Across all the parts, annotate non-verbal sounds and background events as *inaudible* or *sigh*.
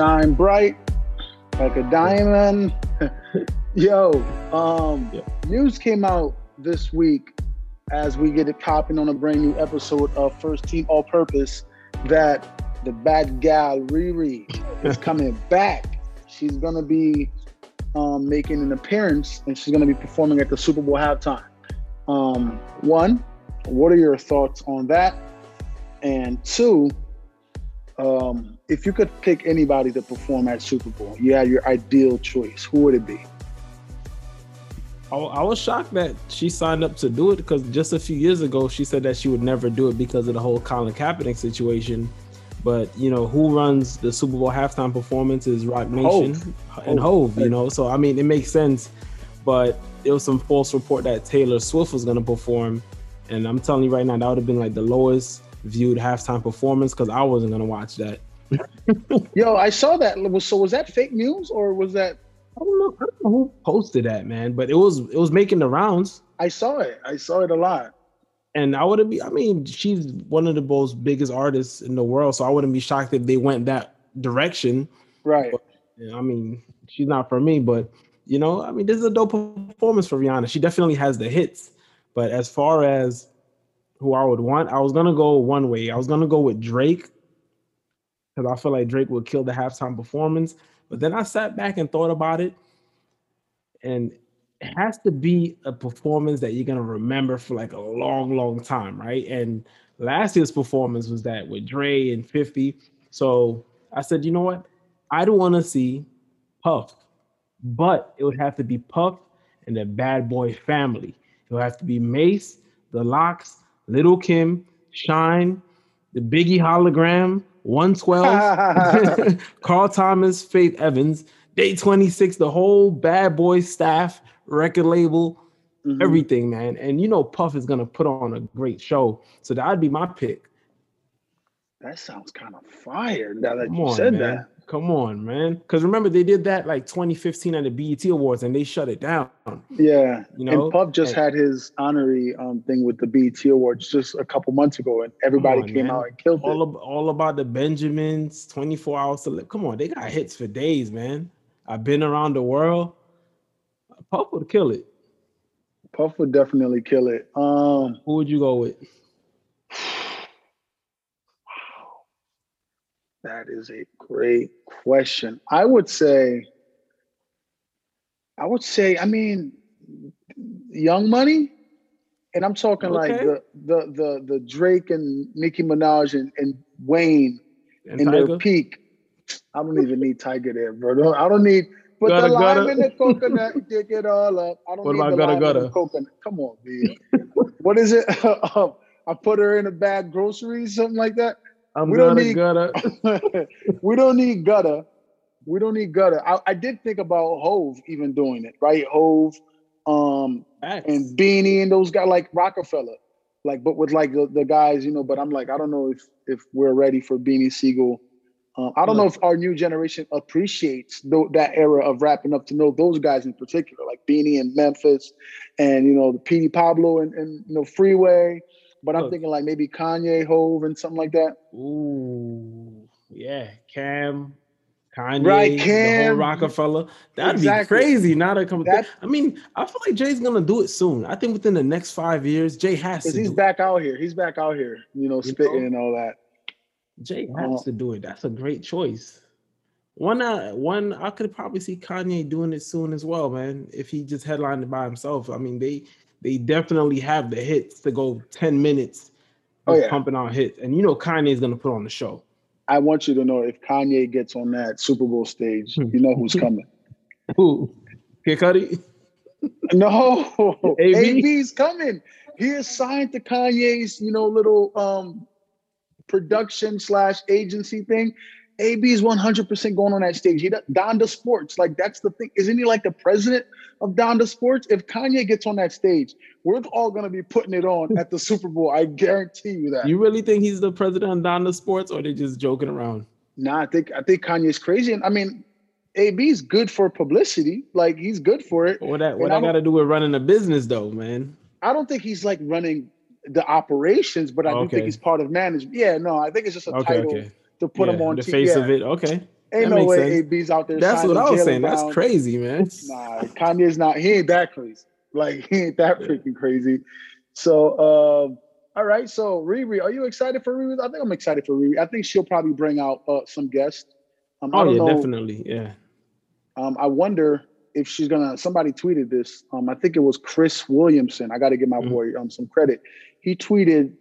shine bright like a diamond. *laughs* Yo, um, Yeah. news came out this week as we get it popping on a brand new episode of First Team All Purpose that the bad gal Riri is *laughs* coming back. She's gonna be um, making an appearance and she's gonna be performing at the Super Bowl halftime. Um, one, what are your thoughts on that? And two, um, if you could pick anybody to perform at Super Bowl, you had your ideal choice. Who would it be? I, I was shocked that she signed up to do it because just a few years ago she said that she would never do it because of the whole Colin Kaepernick situation. But you know who runs the Super Bowl halftime performance is Roc Nation and Hov. Hov. You know, so I mean it makes sense. But there was some false report that Taylor Swift was going to perform, and I'm telling you right now that would have been like the lowest viewed halftime performance because I wasn't going to watch that. *laughs* Yo, I saw that. So was that fake news or was that? I don't know, I don't know who posted that, man, but it was it was making the rounds. I saw it. I saw it a lot. and I wouldn't be. I mean, she's one of the most biggest artists in the world, so I wouldn't be shocked if they went that direction. Right. Yeah, I mean, she's not for me, but you know, I mean, this is a dope performance for Rihanna. She definitely has the hits, but as far as who I would want, I was gonna go one way. I was gonna go with Drake because I feel like Drake would kill the halftime performance. But then I sat back and thought about it, and it has to be a performance that you're gonna remember for like a long, long time, right? And last year's performance was that with Dre and 50. So I said, you know what? I don't want to see Puff, but it would have to be Puff and the Bad Boy family. It would have to be Mase, the LOX, Little Kim, Shyne, the Biggie hologram, 112, *laughs* Carl Thomas, Faith Evans, Day26, the whole Bad Boy staff, record label, Mhm. everything, man. And you know, Puff is gonna put on a great show. So that'd be my pick. That sounds kind of fire. Now that Come you on, said man. that. Come on, man. Because remember, they did that like 2015 at the BET Awards and they shut it down. Yeah. You know, and Puff just had his honorary um, thing with the BET Awards just a couple months ago, and everybody on, came man. out and killed All, it. ab- all about the Benjamins, 24 hours to live. Come on, they got hits for days, man. I've been around the world. Puff would kill it. Puff would definitely kill it. Um, Who would you go with? That is a great question. I would say, I would say, I mean, Young Money, and I'm talking like the the the the Drake and Nicki Minaj and, and Wayne And in Tyga? their peak. I don't even need Tyga there, bro. I don't need put Gudda, the lime in the coconut, dig it all up. I don't What need the gutter, lime in the gutter? coconut. Come on, B. what is it? *laughs* I put her in a bag groceries, something like that. I'm we don't need- gotta. *laughs* *laughs* we don't need gutter. We don't need gutter. I, I did think about Hov even doing it, right? Hov, um, and Beanie and those guys like Roc-A-Fella, like but with like the, the guys, you know. But I'm like, I don't know if if we're ready for Beanie Sigel. Um, I don't know if our new generation appreciates tho- that era of rapping up to know those guys in particular, like Beanie and Memphis, and you know the Petey Pablo and, and you know Freeway. But I'm Look. thinking like maybe Kanye, Hov, and something like that. Ooh, yeah, Cam, Kanye, Right, the whole Cam. Roc-A-Fella. That'd Exactly. be crazy. Now to come. That- I mean, I feel like Jay's gonna do it soon. I think within the next five years, Jay has to. Because he's do it. back out here. He's back out here, you know, You spitting know? and all that. Jay has Uh, to do it. That's a great choice. One, uh, one, I could probably see Kanye doing it soon as well, man. If he just headlined it by himself, I mean, they they definitely have the hits to go ten minutes. Oh, yeah. pumping out hits, and you know Kanye's gonna put on the show. I want you to know if Kanye gets on that Super Bowl stage, Hmm. you know who's coming. *laughs* Who? Kid Cudi? No, *laughs* AB? AB's coming. He is signed to Kanye's, you know, little um production slash agency thing. AB's 100% going on that stage. He Donda Sports, like that's the thing. Isn't he like the president of Donda Sports? If Kanye gets on that stage, we're all gonna be putting it on at the *laughs* Super Bowl. I guarantee you that. You really think he's the president of Donda Sports, or they just joking around? Nah, I think I think Kanye's crazy, and I mean, AB's good for publicity. Like he's good for it. What that what And I I got to do with running a business, though, man? I don't think he's like running the operations, but I do think he's part of management. Yeah, no, I think it's just a Okay, title okay. To put Yeah, him on the t- face yeah. of it. Okay, Ain't That no way sense. AB's out there. That's what I was saying. That's crazy, man. *laughs* Nah, Kanye's not. He ain't that crazy. Like he ain't that freaking crazy. So, um, all right. So Riri, are you excited for Riri? I think I'm excited for Riri. I think she'll probably bring out uh, some guests. Um, Oh yeah, know. definitely. Yeah. Um, I wonder if she's gonna. Somebody tweeted this. Um, I think it was Chris Williamson. I got to give my Mhm. boy um some credit. He tweeted.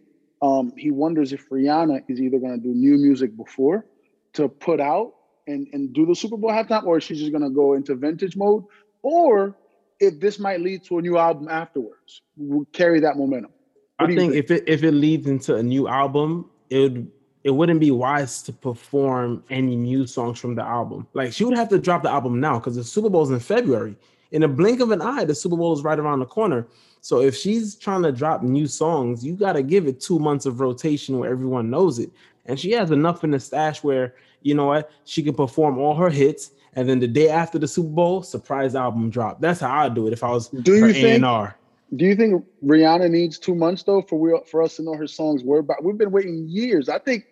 Um, he wonders if Rihanna is either gonna do new music before to put out and and do the Super Bowl halftime, or she's just gonna go into vintage mode, or if this might lead to a new album afterwards. We'll carry that momentum. What I think, think? if it if it leads into a new album, it would it wouldn't be wise to perform any new songs from the album. Like she would have to drop the album now because the Super Bowl's in February. In a blink of an eye, the Super Bowl is right around the corner. So if she's trying to drop new songs, you got to give it two months of rotation where everyone knows it. And she has enough in the stash where you know what she can perform all her hits, and then the day after the Super Bowl, surprise album drop. That's how I'd do it if I was Do you think? A&R. Do you think Rihanna needs two months though for we for us to know her songs word by? We've been waiting years. I think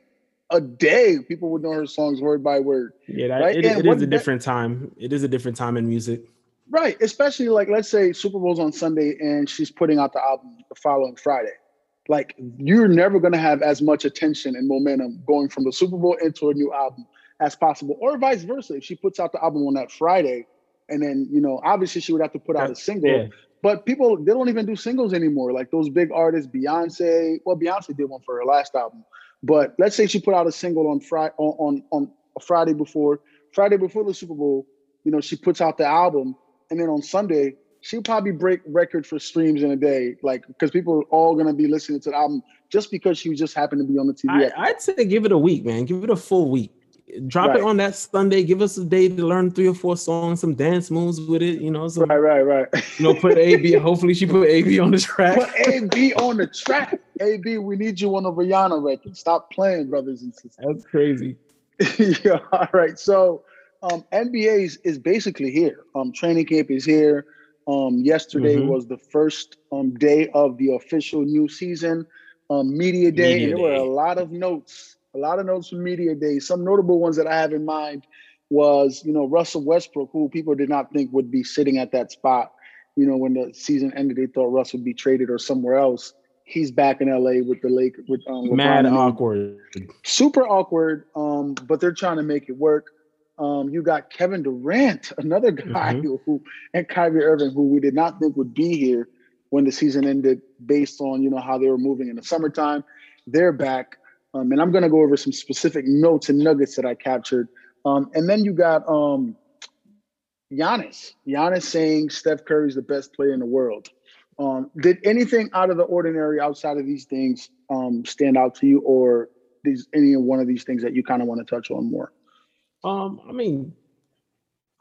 a day people would know her songs word by word. Yeah, that, Right, it, it is a different time. It is a different time in music. Right, especially like let's say Super Bowl's on Sunday and she's putting out the album the following Friday. Like you're never gonna have as much attention and momentum going from the Super Bowl into a new album as possible, or vice versa. If she puts out the album on that Friday, and then you know obviously she would have to put out a single. Yeah, But people they don't even do singles anymore. Like those big artists, Beyonce. Well, Beyonce did one for her last album, but let's say she put out a single on Friday on, on on a Friday before Friday before the Super Bowl. You know, she puts out the album, and then on Sunday she'll probably break record for streams in a day, like because people are all gonna be listening to the album just because she just happened to be on the TV. I, I'd say give it a week, man. Give it a full week. Drop Right. it on that Sunday. Give us a day to learn three or four songs, some dance moves with it. You know, some, Right, right, right. you know, put AB. *laughs* hopefully, she put AB on the track. Put AB on the track. AB, we need you on the Rihanna record. Stop playing, brothers and sisters. That's crazy. *laughs* yeah, all right. So um NBA is, is basically here. Um training camp is here. Um yesterday Mhm. was the first um day of the official new season, um media day, Media and there were a lot of notes, a lot of notes from media day. Some notable ones that I have in mind was, you know, Russell Westbrook, who people did not think would be sitting at that spot. You know, when the season ended, they thought Russ would be traded or somewhere else. He's back in LA with the Lake with um, Mad awkward. super awkward. Um, but they're trying to make it work. Um, you got Kevin Durant, *laughs* another guy Mhm. who, who and Kyrie Irving, who we did not think would be here when the season ended, based on you know how they were moving in the summertime. They're back, um, and I'm going to go over some specific notes and nuggets that I captured. Um, and then you got um, Giannis. Giannis saying Steph Curry's the best player in the world. Um, did anything out of the ordinary outside of these things um, stand out to you, or is any one of these things that you kind of want to touch on more? Um, I mean,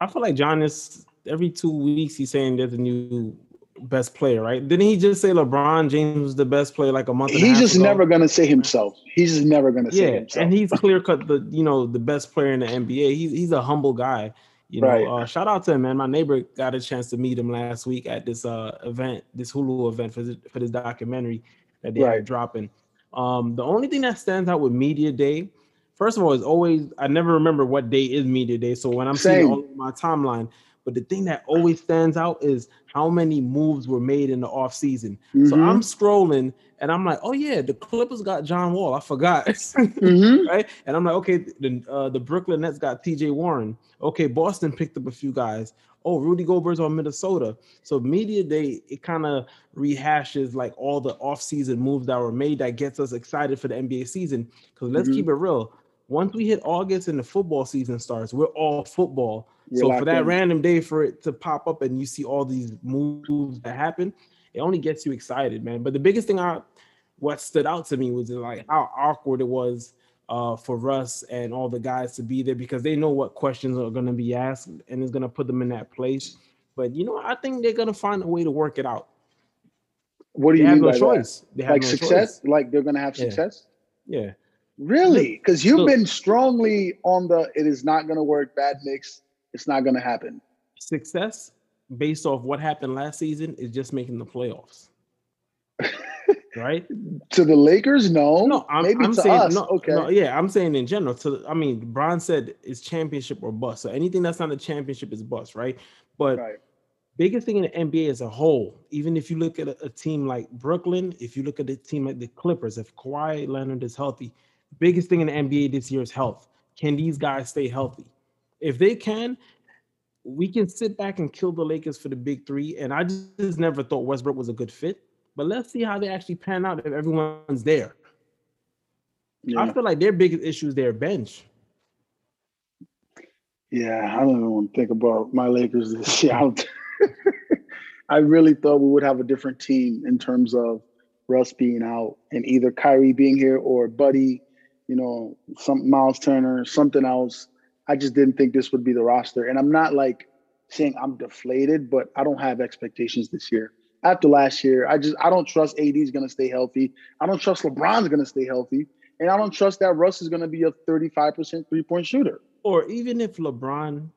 I feel like Giannis every two weeks he's saying there's a new best player, right? Didn't he just say LeBron James was the best player like a month? He's just ago? never gonna say himself. He's just never gonna say yeah, himself. and he's clear cut the you know the best player in the NBA. He's he's a humble guy. You know, Right. uh, shout out to him, man. My neighbor got a chance to meet him last week at this uh event, this Hulu event for this, for this documentary that they Right. are dropping. Um, the only thing that stands out with media day, first of all, it's always I never remember what day is media day. So when I'm seeing all of my timeline, but the thing that always stands out is how many moves were made in the off season. So Mhm. I'm scrolling and I'm like, oh yeah, the Clippers got John Wall. I forgot. *laughs* Mhm. right? And I'm like, okay, the uh, the Brooklyn Nets got T.J. Warren. Okay, Boston picked up a few guys. Oh, Rudy Gobert's on Minnesota. So media day, it kind of rehashes like all the offseason moves that were made that gets us excited for the NBA season. Because let's Mhm. keep it real. Once we hit August and the football season starts, we're all football. We're so for that in. random day for it to pop up and you see all these moves that happen, it only gets you excited, man. But the biggest thing I what stood out to me was like how awkward it was uh, for Russ and all the guys to be there because they know what questions are going to be asked and it's going to put them in that place. But you know, I think they're going to find a way to work it out. What do They you have mean no by choice. They have Like no success? choice. Like they're gonna have Yeah. success? Yeah. Really? Because you've Look. been strongly on the it is not gonna work, bad mix, it's not gonna happen. Success based off what happened last season is just making the playoffs. *laughs* right? To the Lakers, no. No, I'm, maybe I'm to saying us. no, okay, no, yeah, I'm saying in general. To I mean, Bron said it's championship or bust. So anything that's not a championship is bust, right? But right. biggest thing in the NBA as a whole, even if you look at a, a team like Brooklyn, if you look at a team like the Clippers, if Kawhi Leonard is healthy, biggest thing in the NBA this year is health. Can these guys stay healthy? If they can, we can sit back and kill the Lakers for the big three. And I just, never thought Westbrook was a good fit. But let's see how they actually pan out if everyone's there. Yeah. I feel like their biggest issue is their bench. Yeah, I don't even want to think about my Lakers this year. *laughs* I really thought we would have a different team in terms of Russ being out and either Kyrie being here or Buddy, you know, some Miles Turner, something else. I just didn't think this would be the roster. And I'm not like saying I'm deflated, but I don't have expectations this year. After last year, I just I don't trust AD is gonna stay healthy. I don't trust LeBron's gonna stay healthy. And I don't trust that Russ is gonna be a 35% three-point shooter. Or even if LeBron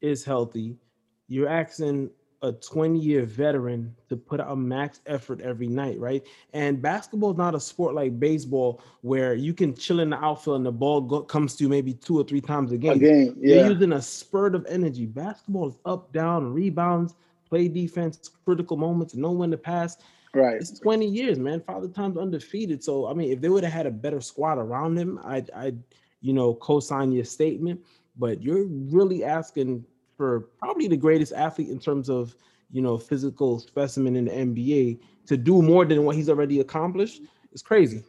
is healthy, you're asking a 20 year veteran to put out a max effort every night, right? And basketball is not a sport like baseball where you can chill in the outfield and the ball go, comes to you maybe two or three times a game. A game, You're using a spurt of energy. Basketball is up, down, rebounds, play defense, critical moments, know when to pass. Right. It's 20 years, man. Father Time's undefeated. So I mean, if they would have had a better squad around him, I'd, I'd, you know, co-sign your statement. But you're really asking for probably the greatest athlete in terms of, you know, physical specimen in the NBA to do more than what he's already accomplished. is crazy.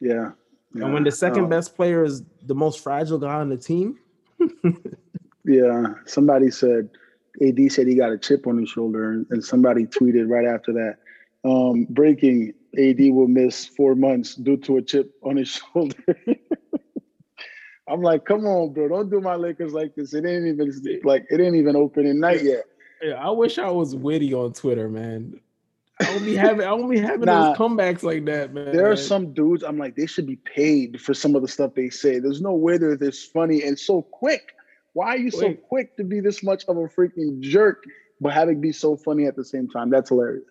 Yeah. And when the second Um, best player is the most fragile guy on the team, *laughs* Yeah. Somebody said AD said he got a chip on his shoulder, and, and somebody tweeted right after that. Um, breaking AD will miss four months due to a chip on his *laughs* shoulder. I'm like, come on, bro, don't do my Lakers like this. It ain't even like it ain't even opening night yet. yeah, I wish I was witty on Twitter, man. I don't be having I don't be having Nah. those comebacks like that, man. There are some dudes I'm like, they should be paid for some of the stuff they say. There's no way they're this funny and so quick. Why are you so quick to be this much of a freaking jerk, but having be so funny at the same time? That's hilarious.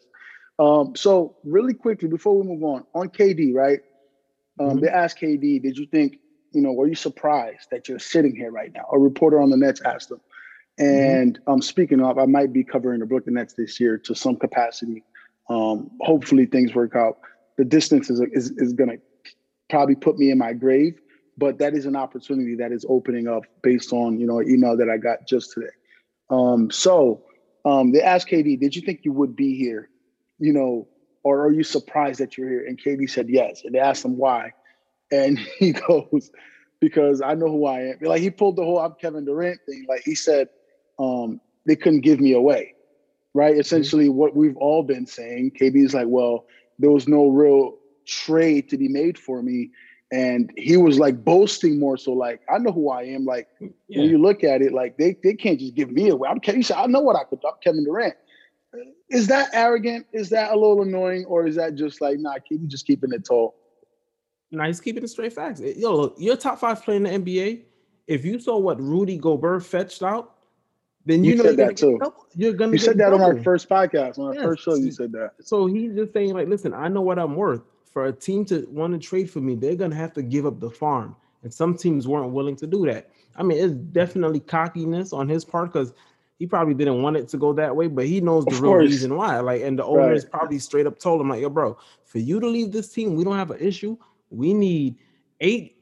Um, so really quickly before we move on, on KD, right? Um, Mhm. They asked KD, did you think, you know, were you surprised that you're sitting here right now? A reporter on the Nets asked him. And um, speaking of, I might be covering the Brooklyn Nets this year to some capacity. Um, hopefully things work out. The distance is, is, is going to probably put me in my grave, but that is an opportunity that is opening up based on, you know, an email that I got just today. Um, so um, they asked KD, did you think you would be here? You know, or are you surprised that you're here? And KD said yes. And they asked him why. And *laughs* he goes, because I know who I am. Like he pulled the whole I'm Kevin Durant thing. Like he said, um, they couldn't give me away. Right. Essentially what we've all been saying. KD is like, well, there was no real trade to be made for me. And he was like boasting more so like, I know who I am. Like Yeah. when you look at it, like they, they can't just give me away. I'm Kevin. He said, I know what I could do. I'm Kevin Durant. Is that arrogant? Is that a little annoying? Or is that just like, nah, KD just keeping it tall? Nah, he's keeping it straight facts. Yo, look, you're top five player in the NBA. If you saw what Rudy Gobert fetched out, then you, You know said you're gonna that too. double- You're gonna You said that on our first podcast, on our Yes. first show. You said that. So he's just saying, like, listen, I know what I'm worth. For a team to want to trade for me, they're gonna have to give up the farm. And some teams weren't willing to do that. I mean, it's definitely cockiness on his part because he probably didn't want it to go that way, but he knows the Of real course. reason why. Like, and the owners Right. probably straight up told him, like, yo, bro, for you to leave this team, we don't have an issue. We need eight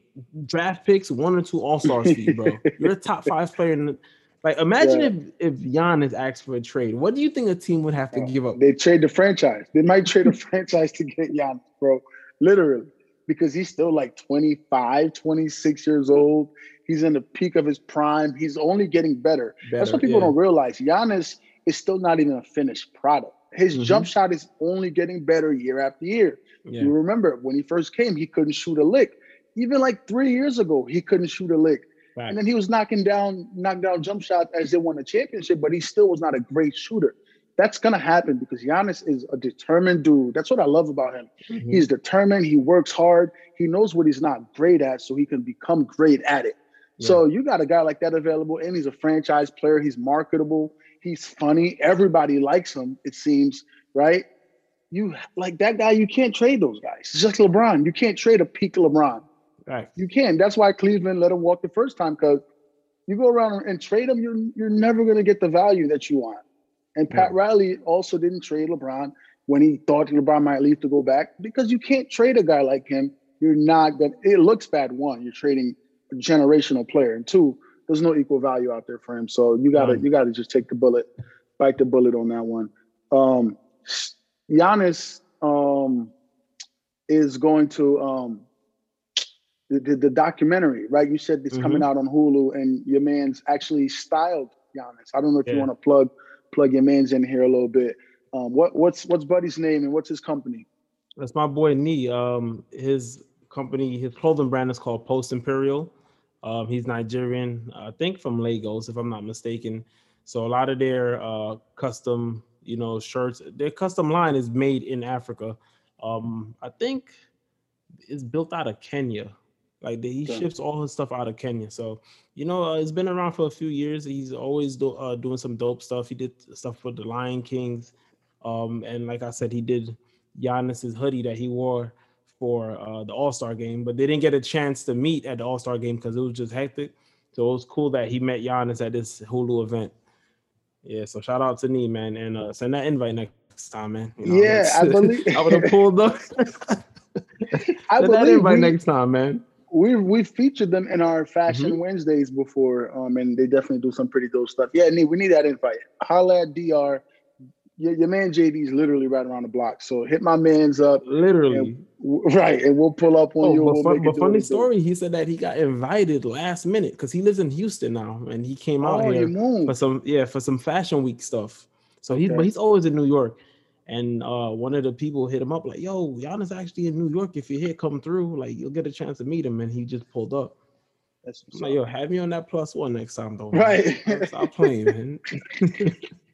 draft picks, one or two all-stars for you, bro. You're a *laughs* top five player in the like imagine Yeah. if if Giannis asked for a trade. What do you think a team would have to give up? They trade the franchise. They might trade a *laughs* franchise to get Giannis, bro. Literally. Because he's still like 25, 26 years old. He's in the peak of his prime. He's only getting better. That's what people yeah. don't realize. Giannis is still not even a finished product. His Mhm. jump shot is only getting better year after year. Yeah. You remember when he first came, he couldn't shoot a lick. Even like three years ago, he couldn't shoot a lick. Facts. And then he was knocking down, knocking down jump shots as they won a championship, but he still was not a great shooter. That's gonna happen because Giannis is a determined dude. That's what I love about him. Mhm. He's determined. He works hard. He knows what he's not great at, so he can become great at it. So you got a guy like that available, and he's a franchise player. He's marketable. He's funny. Everybody likes him. It seems right. You like that guy. You can't trade those guys. It's just LeBron. You can't trade a peak LeBron. Right. You can. That's why Cleveland let him walk the first time because you go around and trade him, you're you're never going to get the value that you want. And Pat yeah. Riley also didn't trade LeBron when he thought LeBron might leave to go back because you can't trade a guy like him. You're not going. to It looks bad. One, you're trading a generational player, and two, there's no equal value out there for him. So you gotta mm. you gotta just take the bullet, bite the bullet on that one. Um, Giannis um, is going to um, the, the, the, documentary, right? You said it's mm-hmm. coming out on Hulu, and your man's actually styled Giannis. I don't know if yeah. you want to plug plug your man's in here a little bit. Um, what what's what's Buddy's name and what's his company? That's my boy Nee. Um, his company, his clothing brand is called Post Imperial. Um, he's Nigerian, I think from Lagos, if I'm not mistaken. So a lot of their uh, custom, you know, shirts, their custom line is made in Africa. Um, I think it's built out of Kenya. Like he yeah. ships all his stuff out of Kenya. So you know, uh, it's been around for a few years. He's always do, uh, doing some dope stuff. He did stuff for the Lion Kings, um, and like I said, he did Giannis's hoodie that he wore for uh, the All Star game. But they didn't get a chance to meet at the All Star game because it was just hectic. So it was cool that he met Giannis at this Hulu event. Yeah, so shout out to Nee, man, and uh, send that invite next time, man. You know, yeah, I believe *laughs* I would have pulled up. *laughs* *laughs* I send that invite we, next time, man we've we've featured them in our Fashion mm-hmm. Wednesdays before, um, and they definitely do some pretty dope stuff. Yeah, we need that invite. Holla at Dr. Your, your man JD's literally right around the block, so hit my man's up. Literally, and, *laughs* right, and we'll pull up on oh, you. But, we'll but funny story, he said that he got invited last minute because he lives in Houston now, and he came out oh, here for some yeah for some Fashion Week stuff. So okay. he's but he's always in New York. And uh, one of the people hit him up like, "Yo, Giannis actually in New York. If you're here, come through. Like, you'll get a chance to meet him." And he just pulled up. That's like, "Yo, have me on that plus one next time, though." Right. Stop playing, man. *laughs* *laughs*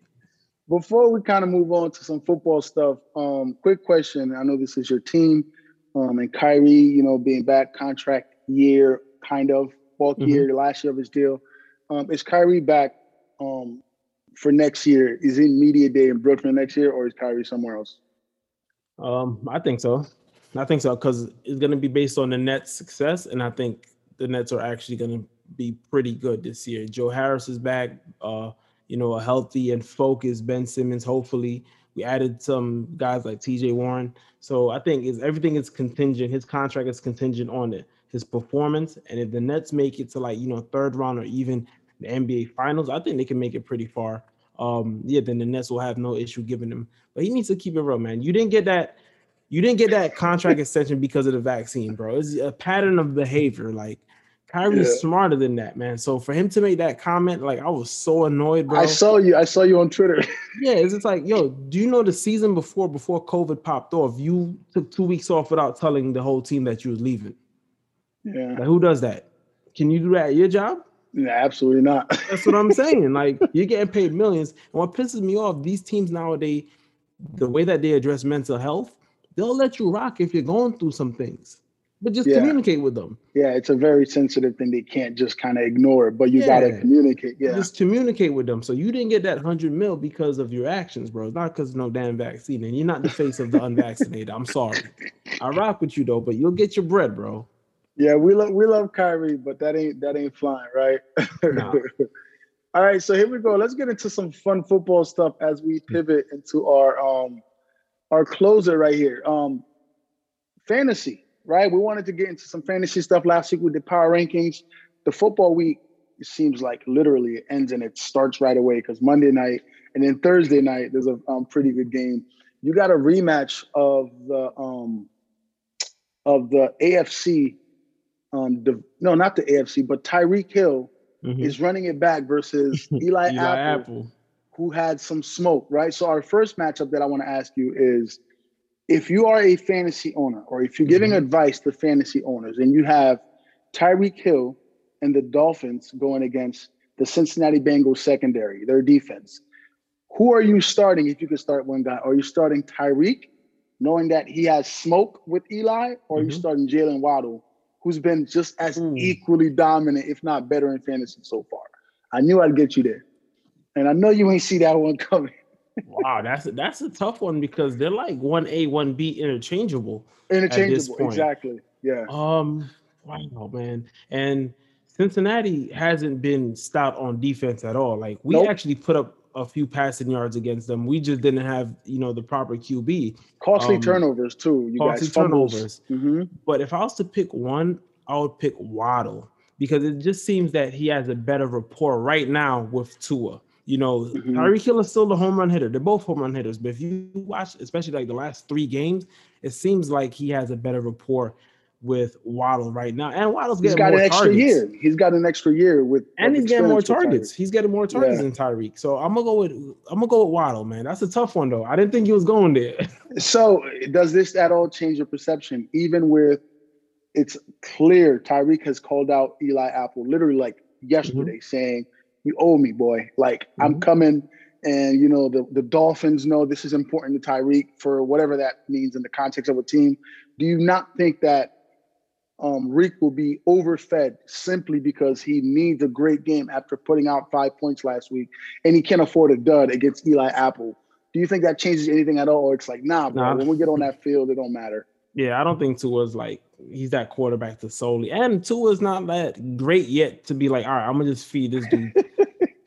Before we kind of move on to some football stuff, um, quick question. I know this is your team, um, and Kyrie, you know, being back contract year, kind of bulk mm-hmm. year, last year of his deal. Um, is Kyrie back um, for next year? Is in media day in Brooklyn next year, or is Kyrie somewhere else? Um, I think so. I think so because it's going to be based on the Nets' success, and I think the Nets are actually going to be pretty good this year. Joe Harris is back. Uh, you know, a healthy and focused Ben Simmons. Hopefully, we added some guys like T.J. Warren. So I think is everything is contingent. His contract is contingent on it, his performance, and if the Nets make it to like you know third round or even the NBA Finals, I think they can make it pretty far. Um, yeah, then the Nets will have no issue giving him. But he needs to keep it real, man. You didn't get that. You didn't get that contract *laughs* extension because of the vaccine, bro. It's a pattern of behavior. Like Kyrie's yeah. smarter than that, man. So for him to make that comment, like I was so annoyed, bro. I saw you. I saw you on Twitter. *laughs* yeah, it's just like, yo, do you know the season before before COVID popped off, you took two weeks off without telling the whole team that you was leaving? Yeah. Like, who does that? Can you do that at your job? Yeah, absolutely not. *laughs* That's what I'm saying. Like you're getting paid millions. And what pisses me off, these teams nowadays, the way that they address mental health, they'll let you rock if you're going through some things. But just yeah. communicate with them. Yeah, it's a very sensitive thing they can't just kind of ignore, but you yeah. gotta communicate. Yeah. Just communicate with them. So you didn't get that hundred mil because of your actions, bro. It's not because of no damn vaccine. And you're not the face of the *laughs* unvaccinated. I'm sorry. I rock with you though, but you'll get your bread, bro. Yeah, we love we love Kyrie, but that ain't that ain't flying, right? No. *laughs* All right, so here we go. Let's get into some fun football stuff as we hmm. pivot into our um our closer right here. Um fantasy, right? We wanted to get into some fantasy stuff last week with the power rankings. The football week it seems like literally it ends and it starts right away because Monday night and then Thursday night there's a um, pretty good game. You got a rematch of the um of the AFC um, the, no, not the AFC, but Tyreek Hill mm-hmm. is running it back versus *laughs* Eli, Eli Apple, Apple, who had some smoke, right? So our first matchup that I want to ask you is if you are a fantasy owner or if you're giving mm-hmm. advice to fantasy owners and you have Tyreek Hill and the Dolphins going against the Cincinnati Bengals secondary, their defense, who are you starting if you could start one guy? Are you starting Tyreek, knowing that he has smoke with Eli, or mm-hmm. are you mm-hmm. starting Jaylen Waddle, who's been just as mm. equally dominant, if not better in fantasy so far. I knew I'd get you there. And I know you ain't see that one *laughs* coming. Wow, that's a, that's a tough one because they're like one A, one B interchangeable. Interchangeable, exactly. Yeah. Um. Wow, man, and Cincinnati hasn't been stout on defense at all. Like we nope. actually put up a few passing yards against them. We just didn't have, you know, the proper QB. Costly um, turnovers too. You costly guys turnovers. Mm-hmm. But if I was to pick one, I would pick Waddle because it just seems that he has a better rapport right now with Tua. You know, mm-hmm. Tyreek Hill is still the home run hitter. They're both home run hitters. But if you watch, especially like the last three games, it seems like he has a better rapport with Waddle right now. And Waddle's getting he's got an extra targets. year. He's got an extra year with and he's getting more targets. He's getting more targets yeah. than Tyreek. So I'm gonna go with I'm gonna go with Waddle, man. That's a tough one though. I didn't think he was going there. *laughs* so does this at all change your perception? Even with it's clear Tyreek has called out Eli Apple literally like yesterday, mm-hmm. saying, You owe me, boy. Like mm-hmm. I'm coming. And you know the, the Dolphins know this is important to Tyreek for whatever that means in the context of a team. Do you not think that um, Reek will be overfed simply because he needs a great game after putting out five points last week, and he can't afford a dud against Eli Apple. Do you think that changes anything at all? Or it's like, nah, bro. Nah. When we get on that field, it don't matter. Yeah, I don't think Tua's like he's that quarterback to solely, and Tua's not that great yet to be like, all right, I'm gonna just feed this dude *laughs*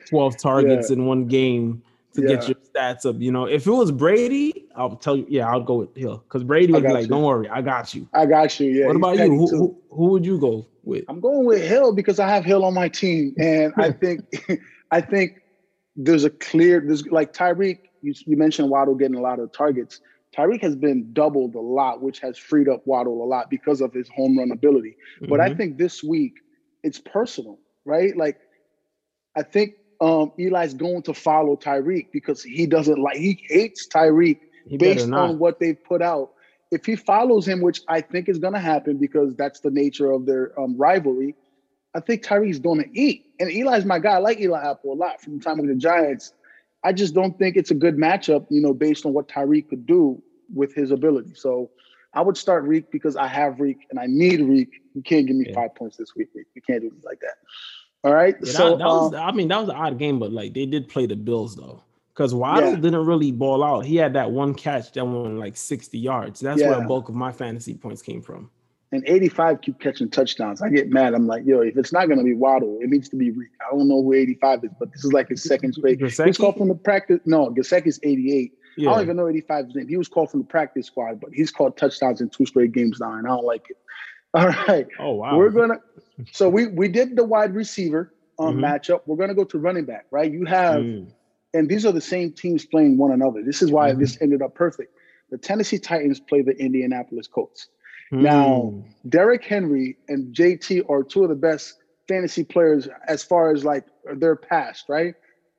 12 targets yeah. in one game to yeah. get your stats up. You know, if it was Brady, I'll tell you, yeah, I'll go with Hill because Brady would be like, you. "Don't worry, I got you." I got you. Yeah. What about you? Who, who, who would you go with? I'm going with Hill because I have Hill on my team, and I *laughs* think *laughs* I think there's a clear there's like Tyreek. You, you mentioned Waddle getting a lot of targets. Tyreek has been doubled a lot, which has freed up Waddle a lot because of his home run ability. Mm-hmm. But I mm-hmm. think this week it's personal, right? Like I think um, Eli's going to follow Tyreek because he doesn't like he hates Tyreek based on what they've put out. If he follows him, which I think is going to happen because that's the nature of their um, rivalry, I think Tyreek's going to eat. And Eli's my guy. I like Eli Apple a lot from the time with the Giants. I just don't think it's a good matchup, you know, based on what Tyreek could do with his ability. So I would start Reek because I have Reek and I need Reek. You can't give me yeah. five points this week. Reek. You can't do me like that. All right. Yeah, so that, that was, um, I mean, that was an odd game, but like they did play the Bills though. Because Waddle yeah. didn't really ball out. He had that one catch that went like 60 yards. That's yeah. where a bulk of my fantasy points came from. And 85 keep catching touchdowns. I get mad. I'm like, yo, if it's not going to be Waddle, it needs to be. I don't know who 85 is, but this is like his second straight. He's called from the practice. No, Gesicki's 88. Yeah. I don't even know 85's name. He was called from the practice squad, but he's called touchdowns in two straight games now, and I don't like it. All right. Oh wow. We're gonna. So we we did the wide receiver um, mm-hmm. matchup. We're gonna go to running back, right? You have, mm. and these are the same teams playing one another. This is why mm-hmm. this ended up perfect. The Tennessee Titans play the Indianapolis Colts. Mm. Now, Derrick Henry and JT are two of the best fantasy players as far as like their past, right?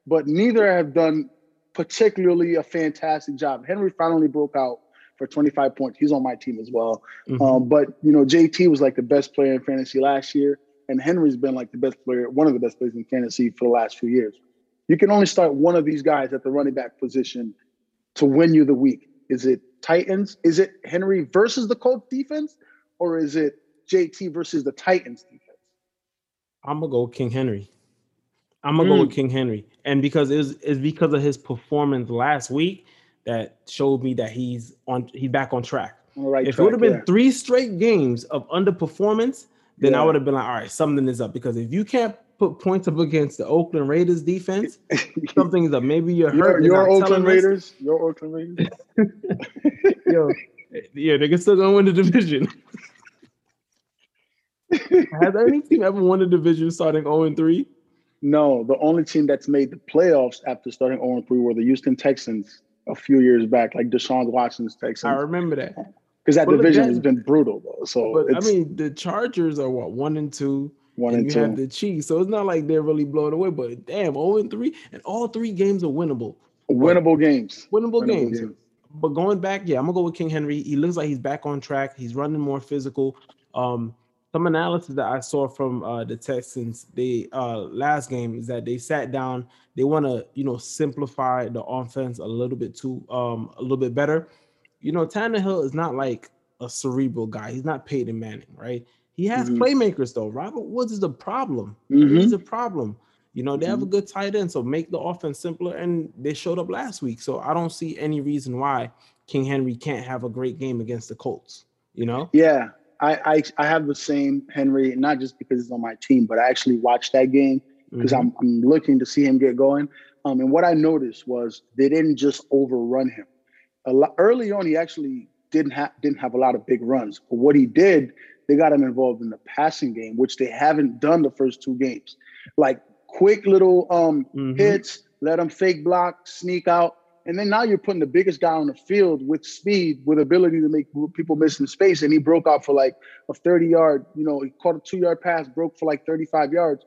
But neither have done particularly a fantastic job. Henry finally broke out for 25 points. He's on my team as well. Mm-hmm. Um, but you know, JT was like the best player in fantasy last year, and Henry's been like the best player, one of the best players in fantasy for the last few years. You can only start one of these guys at the running back position to win you the week. Is it Titans? Is it Henry versus the Colts defense, or is it JT versus the Titans defense? I'm gonna go King Henry. I'm gonna mm. go with King Henry, and because it's, it's because of his performance last week that showed me that he's on he's back on track. On right if track, it would have been yeah. three straight games of underperformance, then yeah. I would have been like, all right, something is up. Because if you can't put points up against the Oakland Raiders defense, *laughs* something is up. Maybe you're hurt. Your, your Oakland Raiders. Your Oakland Raiders. *laughs* Yo, yeah, they can still gonna win the division. *laughs* Has any team ever won a division starting 0 3? No, the only team that's made the playoffs after starting 0 3 were the Houston Texans a few years back, like Deshaun Watson's Texans. I remember that. Because that division again, has been brutal though. So but I mean the Chargers are what one and two. One and, and you two. have the Chiefs. So it's not like they're really blowing away, but damn, 0 and 3, and all three games are winnable. Winnable but, games. Winnable, winnable games. games. But going back, yeah, I'm gonna go with King Henry. He looks like he's back on track. He's running more physical. Um, some analysis that I saw from uh, the Texans, the uh, last game is that they sat down. They want to, you know, simplify the offense a little bit too, um, a little bit better. You know, Tannehill is not like a cerebral guy. He's not Peyton Manning, right? He has mm-hmm. playmakers though. Robert Woods is a problem. Mm-hmm. He's a problem. You know, they have a Mm-hmm. good tight end, so make the offense simpler. And they showed up last week, so I don't see any reason why King Henry can't have a great game against the Colts. You know, Yeah, I, I I have the same Henry, not just because he's on my team, but I actually watched that game because Mhm. I'm I'm looking to see him get going. Um, and what I noticed was they didn't just overrun him. A lot early on, he actually didn't have didn't have a lot of big runs. But what he did, they got him involved in the passing game, which they haven't done the first two games. Like quick little um Mhm. hits, let him fake block, sneak out. And then now you're putting the biggest guy on the field with speed, with ability to make people miss in space. And he broke out for like a 30 yard, you know, he caught a two yard pass, broke for like 35 yards.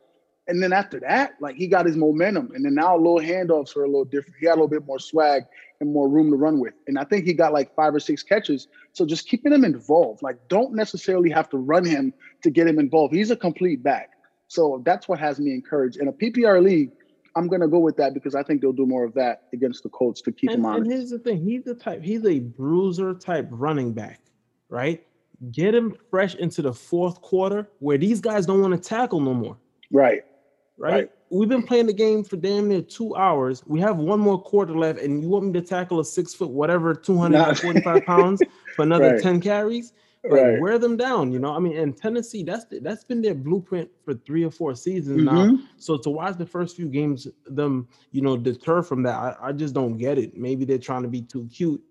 And then after that, like he got his momentum. And then now little handoffs are a little different. He had a little bit more swag and more room to run with. And I think he got like five or six catches. So just keeping him involved, like don't necessarily have to run him to get him involved. He's a complete back. So that's what has me encouraged. In a PPR league, I'm gonna go with that because I think they'll do more of that against the Colts to keep and, him and honest. here's the thing: he's the type, he's a bruiser type running back, right? Get him fresh into the fourth quarter where these guys don't want to tackle no more. Right. right? Right. We've been playing the game for damn near two hours. We have one more quarter left, and you want me to tackle a six foot, whatever, 245 *laughs* pounds for another Right. 10 carries? Like, wear them down, you know. I mean, and Tennessee, that's that's been their blueprint for three or four seasons now. Mhm. So to watch the first few games, them, you know, deter from that, I, I just don't get it. Maybe they're trying to be too cute.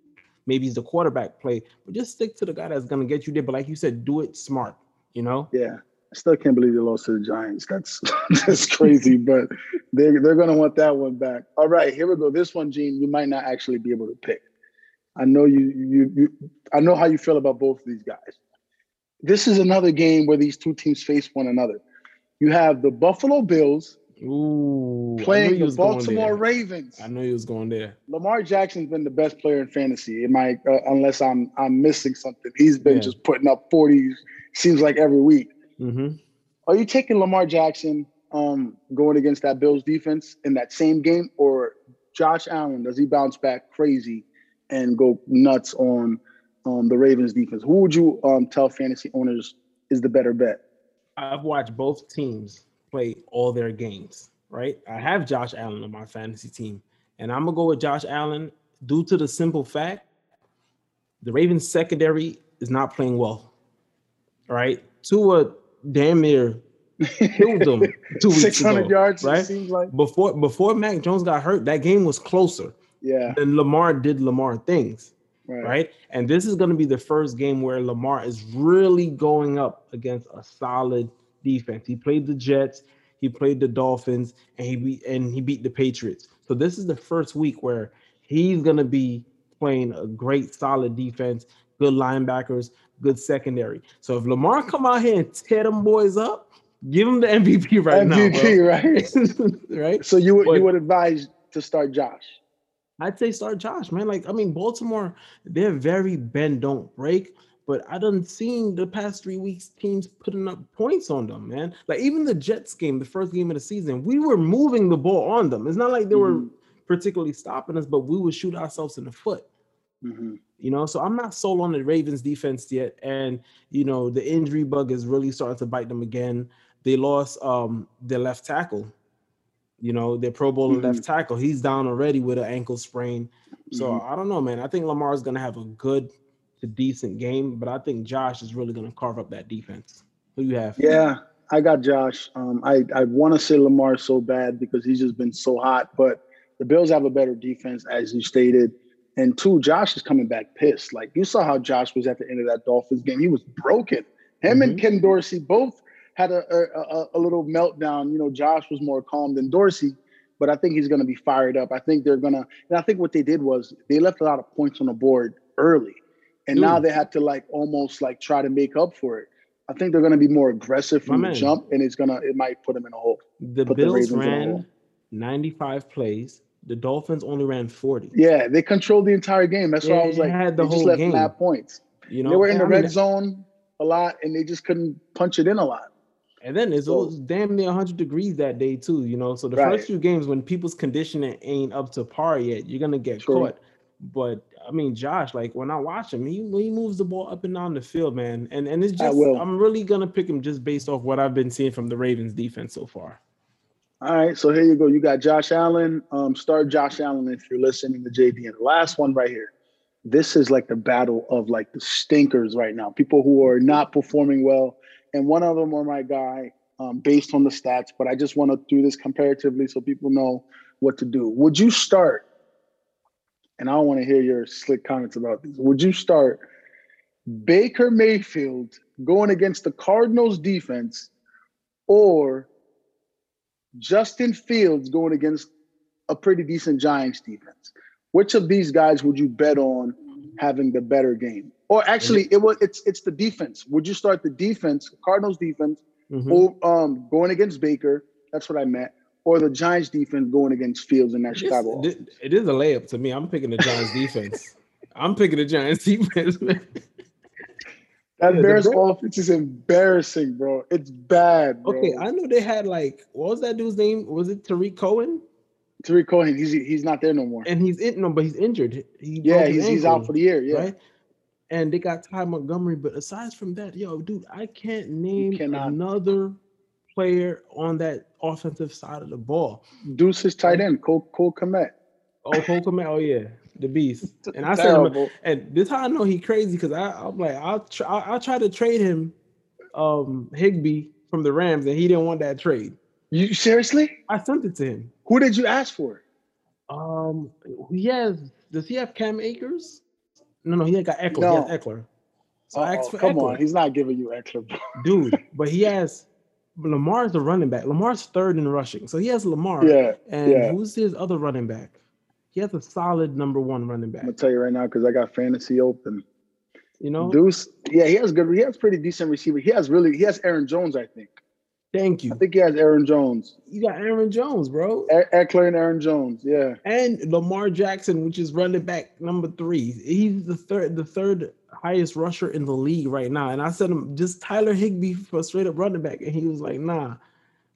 Maybe it's the quarterback play, but just stick to the guy that's gonna get you there. But like you said, do it smart, you know. Yeah. I still can't believe they lost to the Giants. That's *laughs* that's crazy, but they're they're gonna want that one back. All right, here we go. This one, Gene, you might not actually be able to pick. I know you you you I know how you feel about both of these guys. This is another game where these two teams face one another. You have the Buffalo Bills Ooh, playing the Baltimore. Ravens. I know he was going there. Lamar Jackson's been the best player in fantasy. It might, uh, unless I'm I'm missing something. He's been Yeah. just putting up 40s. Seems like every week. Mm-hmm. Are you taking Lamar Jackson um, going against that Bills defense in that same game, or Josh Allen? Does he bounce back crazy and go nuts on um, the Ravens defense? Who would you um, tell fantasy owners is the better bet? I've watched both teams play all their games, right? I have Josh Allen on my fantasy team, and I'm gonna go with Josh Allen due to the simple fact the Ravens secondary is not playing well. Right, Tua damn near killed them *laughs* two weeks 600 ago, yards, right? it seems like. Before before Mac Jones got hurt, that game was closer. Yeah, than Lamar did Lamar things. right. right? And this is going to be the first game where Lamar is really going up against a solid defense. He played the Jets, he played the Dolphins, and he beat and he beat the Patriots. So this is the first week where he's going to be playing a great solid defense, good linebackers, good secondary. So if Lamar come out here and tear them boys up, give him the MVP right MVP, right? now, *laughs* right? So you would you would advise to start Josh? I'd say start Josh, man. Like, I mean, Baltimore, they're very bend, don't break. But I done seen the past three weeks teams putting up points on them, man. Like even the Jets game, the first game of the season, we were moving the ball on them. It's not like they were Mhm. particularly stopping us, but we would shoot ourselves in the foot. Mhm. You know, so I'm not sold on the Ravens defense yet. And you know, the injury bug is really starting to bite them again. They lost um their left tackle. You know, their Pro Bowler Mhm. left tackle. He's down already with an ankle sprain. So Mhm. I don't know, man. I think Lamar's gonna have a good to decent game, but I think Josh is really gonna carve up that defense. Who you have? Yeah, I got Josh. Um, I I want to say Lamar so bad because he's just been so hot, but the Bills have a better defense, as you stated. And two, Josh is coming back pissed. Like you saw how Josh was at the end of that Dolphins game. He was broken. Him and Mhm. Ken Dorsey both had a, a, a, a little meltdown. You know, Josh was more calm than Dorsey, but I think he's going to be fired up. I think they're going to, and I think what they did was they left a lot of points on the board early. And now they had to like almost like try to make up for it. I think they're going to be more aggressive from My the man. jump, and it's gonna it might put them in a hole. The Put the Bills Ravens ran 95 plays. The Dolphins only ran 40. Yeah, they controlled the entire game. That's why I was like, had the they just whole left game. mad points. You know, they were in the I mean, red zone a lot, and they just couldn't punch it in a lot. And then it's So- damn near 100 degrees that day too, you know. So the Right. first few games when people's conditioning ain't up to par yet, you're gonna get True. caught. But I mean, Josh, like when I watch him, he he moves the ball up and down the field, man. And and it's just. I'm really gonna pick him just based off what I've been seeing from the Ravens defense so far. All right, so here you go. You got Josh Allen. Um, start Josh Allen if you're listening to JD. And the last one right here. This is like the battle of like the stinkers right now. People who are not performing well, and one of them are my guy um, based on the stats. But I just want to do this comparatively so people know what to do. Would you start? And I want to hear your slick comments about this. Would you start Baker Mayfield going against the Cardinals defense or Justin Fields going against a pretty decent Giants defense. Which of these guys would you bet on having the better game? Or actually, it was it's it's the defense. Would you start the defense, Cardinals defense, mm-hmm. or um, going against Baker? That's what I meant. Or the Giants defense going against Fields in that Chicago. it is a layup to me. I'm picking the Giants defense. I'm picking the Giants defense, man. That yeah, Bears offense is embarrassing, bro. It's bad. Bro. Okay, I know they had like what was that dude's name? Was it Tarik Cohen? Tarik Cohen, he's he's not there no more. And he's in no, but he's injured. He yeah, he's, he's out for the year. Yeah. Right? And they got Ty Montgomery, but aside from that, yo, dude, I can't name another player on that offensive side of the ball. Deuce is tight end, Cole Cole Kmet. Oh, Cole Kmet. Oh yeah the beast. *laughs* And I said, and this how I know he crazy because I'm like, I'll try, I'll try to trade him, um, Higbee from the Rams, and he didn't want that trade. You seriously? I sent it to him. Who did you ask for? Um, he has. Does he have Cam Akers? No, no, he ain't got Ekeler. No. He has Ekeler. So I asked for come Ekeler. on, he's not giving you Ekeler, *laughs* dude. But he has Lamar's the running back. Lamar's third in rushing, so he has Lamar. Yeah. And yeah. who's his other running back? He has a solid number one running back. I'm gonna tell you right now because I got fantasy open. You know, Deuce. Yeah, he has good. He has pretty decent receiver. He has really. He has Aaron Jones, I think. Thank you. I think he has Aaron Jones. You got Aaron Jones, bro. E- Ekeler and Aaron Jones, yeah. And Lamar Jackson, which is running back number three. He's the third, the third highest rusher in the league right now. And I said him just Tyler Higbee for straight up running back, and he was like, "Nah."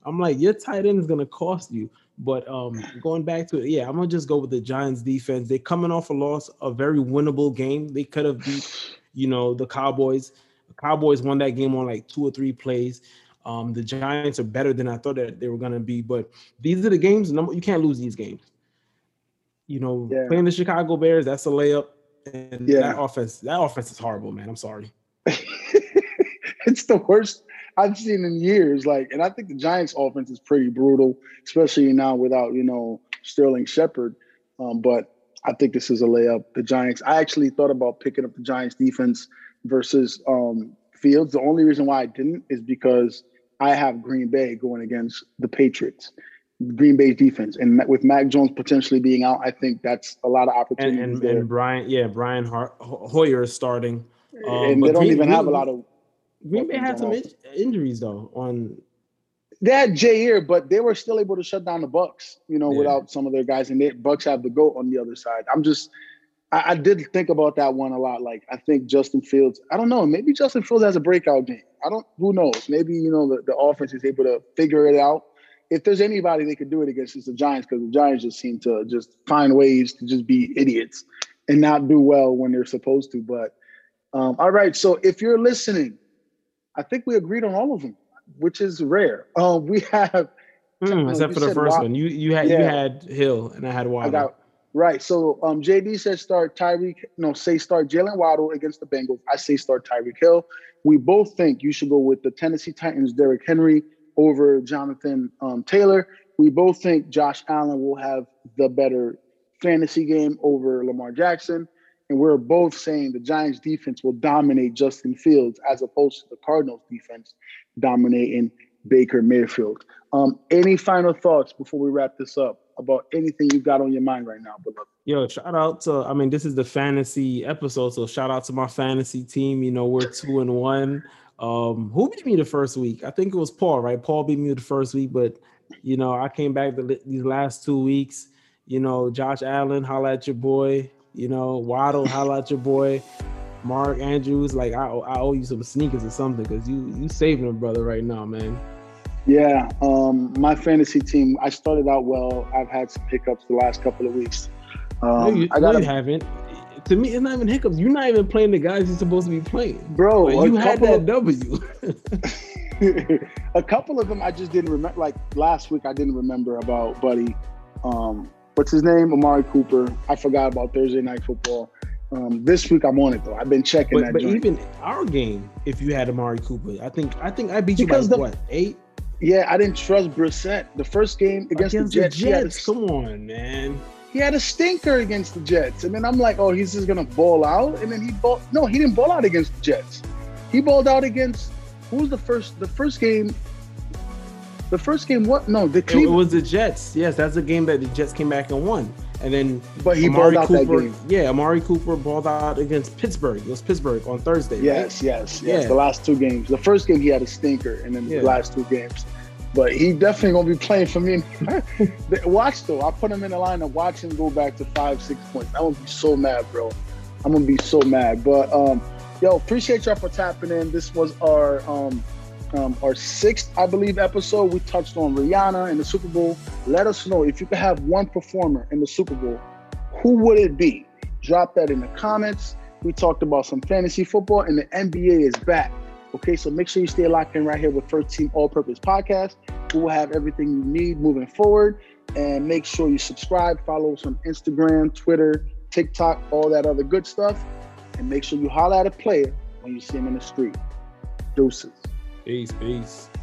I'm like, your tight end is gonna cost you. But um, going back to it, yeah, I'm gonna just go with the Giants defense. They're coming off a loss, a very winnable game. They could have beat, you know, the Cowboys. The Cowboys won that game on like two or three plays. Um, the Giants are better than I thought that they were gonna be. But these are the games. Number you can't lose these games. You know, yeah. playing the Chicago Bears, that's a layup. And yeah. that offense, that offense is horrible, man. I'm sorry. *laughs* it's the worst I've seen in years. Like, and I think the Giants' offense is pretty brutal, especially now without you know Sterling Shepard. Um, but I think this is a layup. The Giants. I actually thought about picking up the Giants' defense versus um, Fields. The only reason why I didn't is because I have Green Bay going against the Patriots. Green Bay's defense, and with Mac Jones potentially being out, I think that's a lot of opportunity. And, and, and Brian, yeah, Brian Hoyer is starting, um, and they don't Green, even have a lot of Green Bay had some in- injuries though. On they had Jaire, but they were still able to shut down the Bucs, You know, yeah. without some of their guys, and the Bucs have the goat on the other side. I'm just, I, I, did think about that one a lot. Like I think Justin Fields. I don't know. Maybe Justin Fields has a breakout game. I don't. Who knows? Maybe you know the, the offense is able to figure it out. If there's anybody they could do it against, it's the Giants because the Giants just seem to just find ways to just be idiots and not do well when they're supposed to. But um, all right, so if you're listening I think we agreed on all of them, which is rare. Um, we have mm, except for the first one. You you had yeah. you had Hill and I had Waddle. Right. So um, JD said start Tyreek. No, say start Jaylen Waddle against the Bengals. I say start Tyreek Hill. We both think you should go with the Tennessee Titans Derrick Henry over Jonathan um, Taylor. We both think Josh Allen will have the better fantasy game over Lamar Jackson. And we're both saying the Giants defense will dominate Justin Fields as opposed to the Cardinals defense dominating Baker Mayfield. Um, any final thoughts before we wrap this up about anything you got on your mind right now, beloved? Yo, shout out to I mean, this is the fantasy episode, so shout out to my fantasy team. You know, we're two and one. Um, who beat me the first week? I think it was Paul, right? Paul beat me the first week, but you know, I came back the, these last two weeks. You know, Josh Allen, holla at your boy. You know, Waddle, holla at your boy. Mark Andrews, like I, I owe you some sneakers or something because you you saving a brother right now, man. Yeah, um, my fantasy team. I started out well. I've had some hiccups the last couple of weeks. Um, no, you, I gotta, no, you haven't. To me, it's not even hiccups. You're not even playing the guys you're supposed to be playing, bro. Like, you had that of, W. *laughs* *laughs* a couple of them I just didn't remember. Like last week, I didn't remember about Buddy. Um, what's his name? Amari Cooper. I forgot about Thursday night football. Um, this week I'm on it though. I've been checking But, that. but joint. even our game, if you had Amari Cooper, I think I think I beat you Because by the- what eight yeah, I didn't trust Brissett. The first game against, against the Jets, the he had a Come on, man. he had a stinker against the Jets. And then I'm like, oh, he's just gonna ball out. And then he ball no, he didn't ball out against the Jets. He balled out against who was the first the first game? The first game what? No, the It, it was the Jets. Yes, that's the game that the Jets came back and won. And then but he Amari balled out that Cooper, game. yeah, Amari Cooper balled out against Pittsburgh. It was Pittsburgh on Thursday. Yes, yes, yes. Yeah. The last two games. The first game he had a stinker, and then Yeah. the last two games. But he definitely gonna be playing for me. *laughs* watch though, I put him in the lineup. Watch him go back to five, six points. I'm gonna be so mad, bro. I'm gonna be so mad. But um, yo, appreciate y'all for tapping in. This was our um, um, our sixth, I believe, episode. We touched on Rihanna in the Super Bowl. Let us know if you could have one performer in the Super Bowl. Who would it be? Drop that in the comments. We talked about some fantasy football, and the NBA is back. Okay, so make sure you stay locked in right here with First Team All Purpose Podcast. We will have everything you need moving forward. And make sure you subscribe, follow us on Instagram, Twitter, TikTok, all that other good stuff. And make sure you holler at a player when you see him in the street. Deuces. Peace, peace.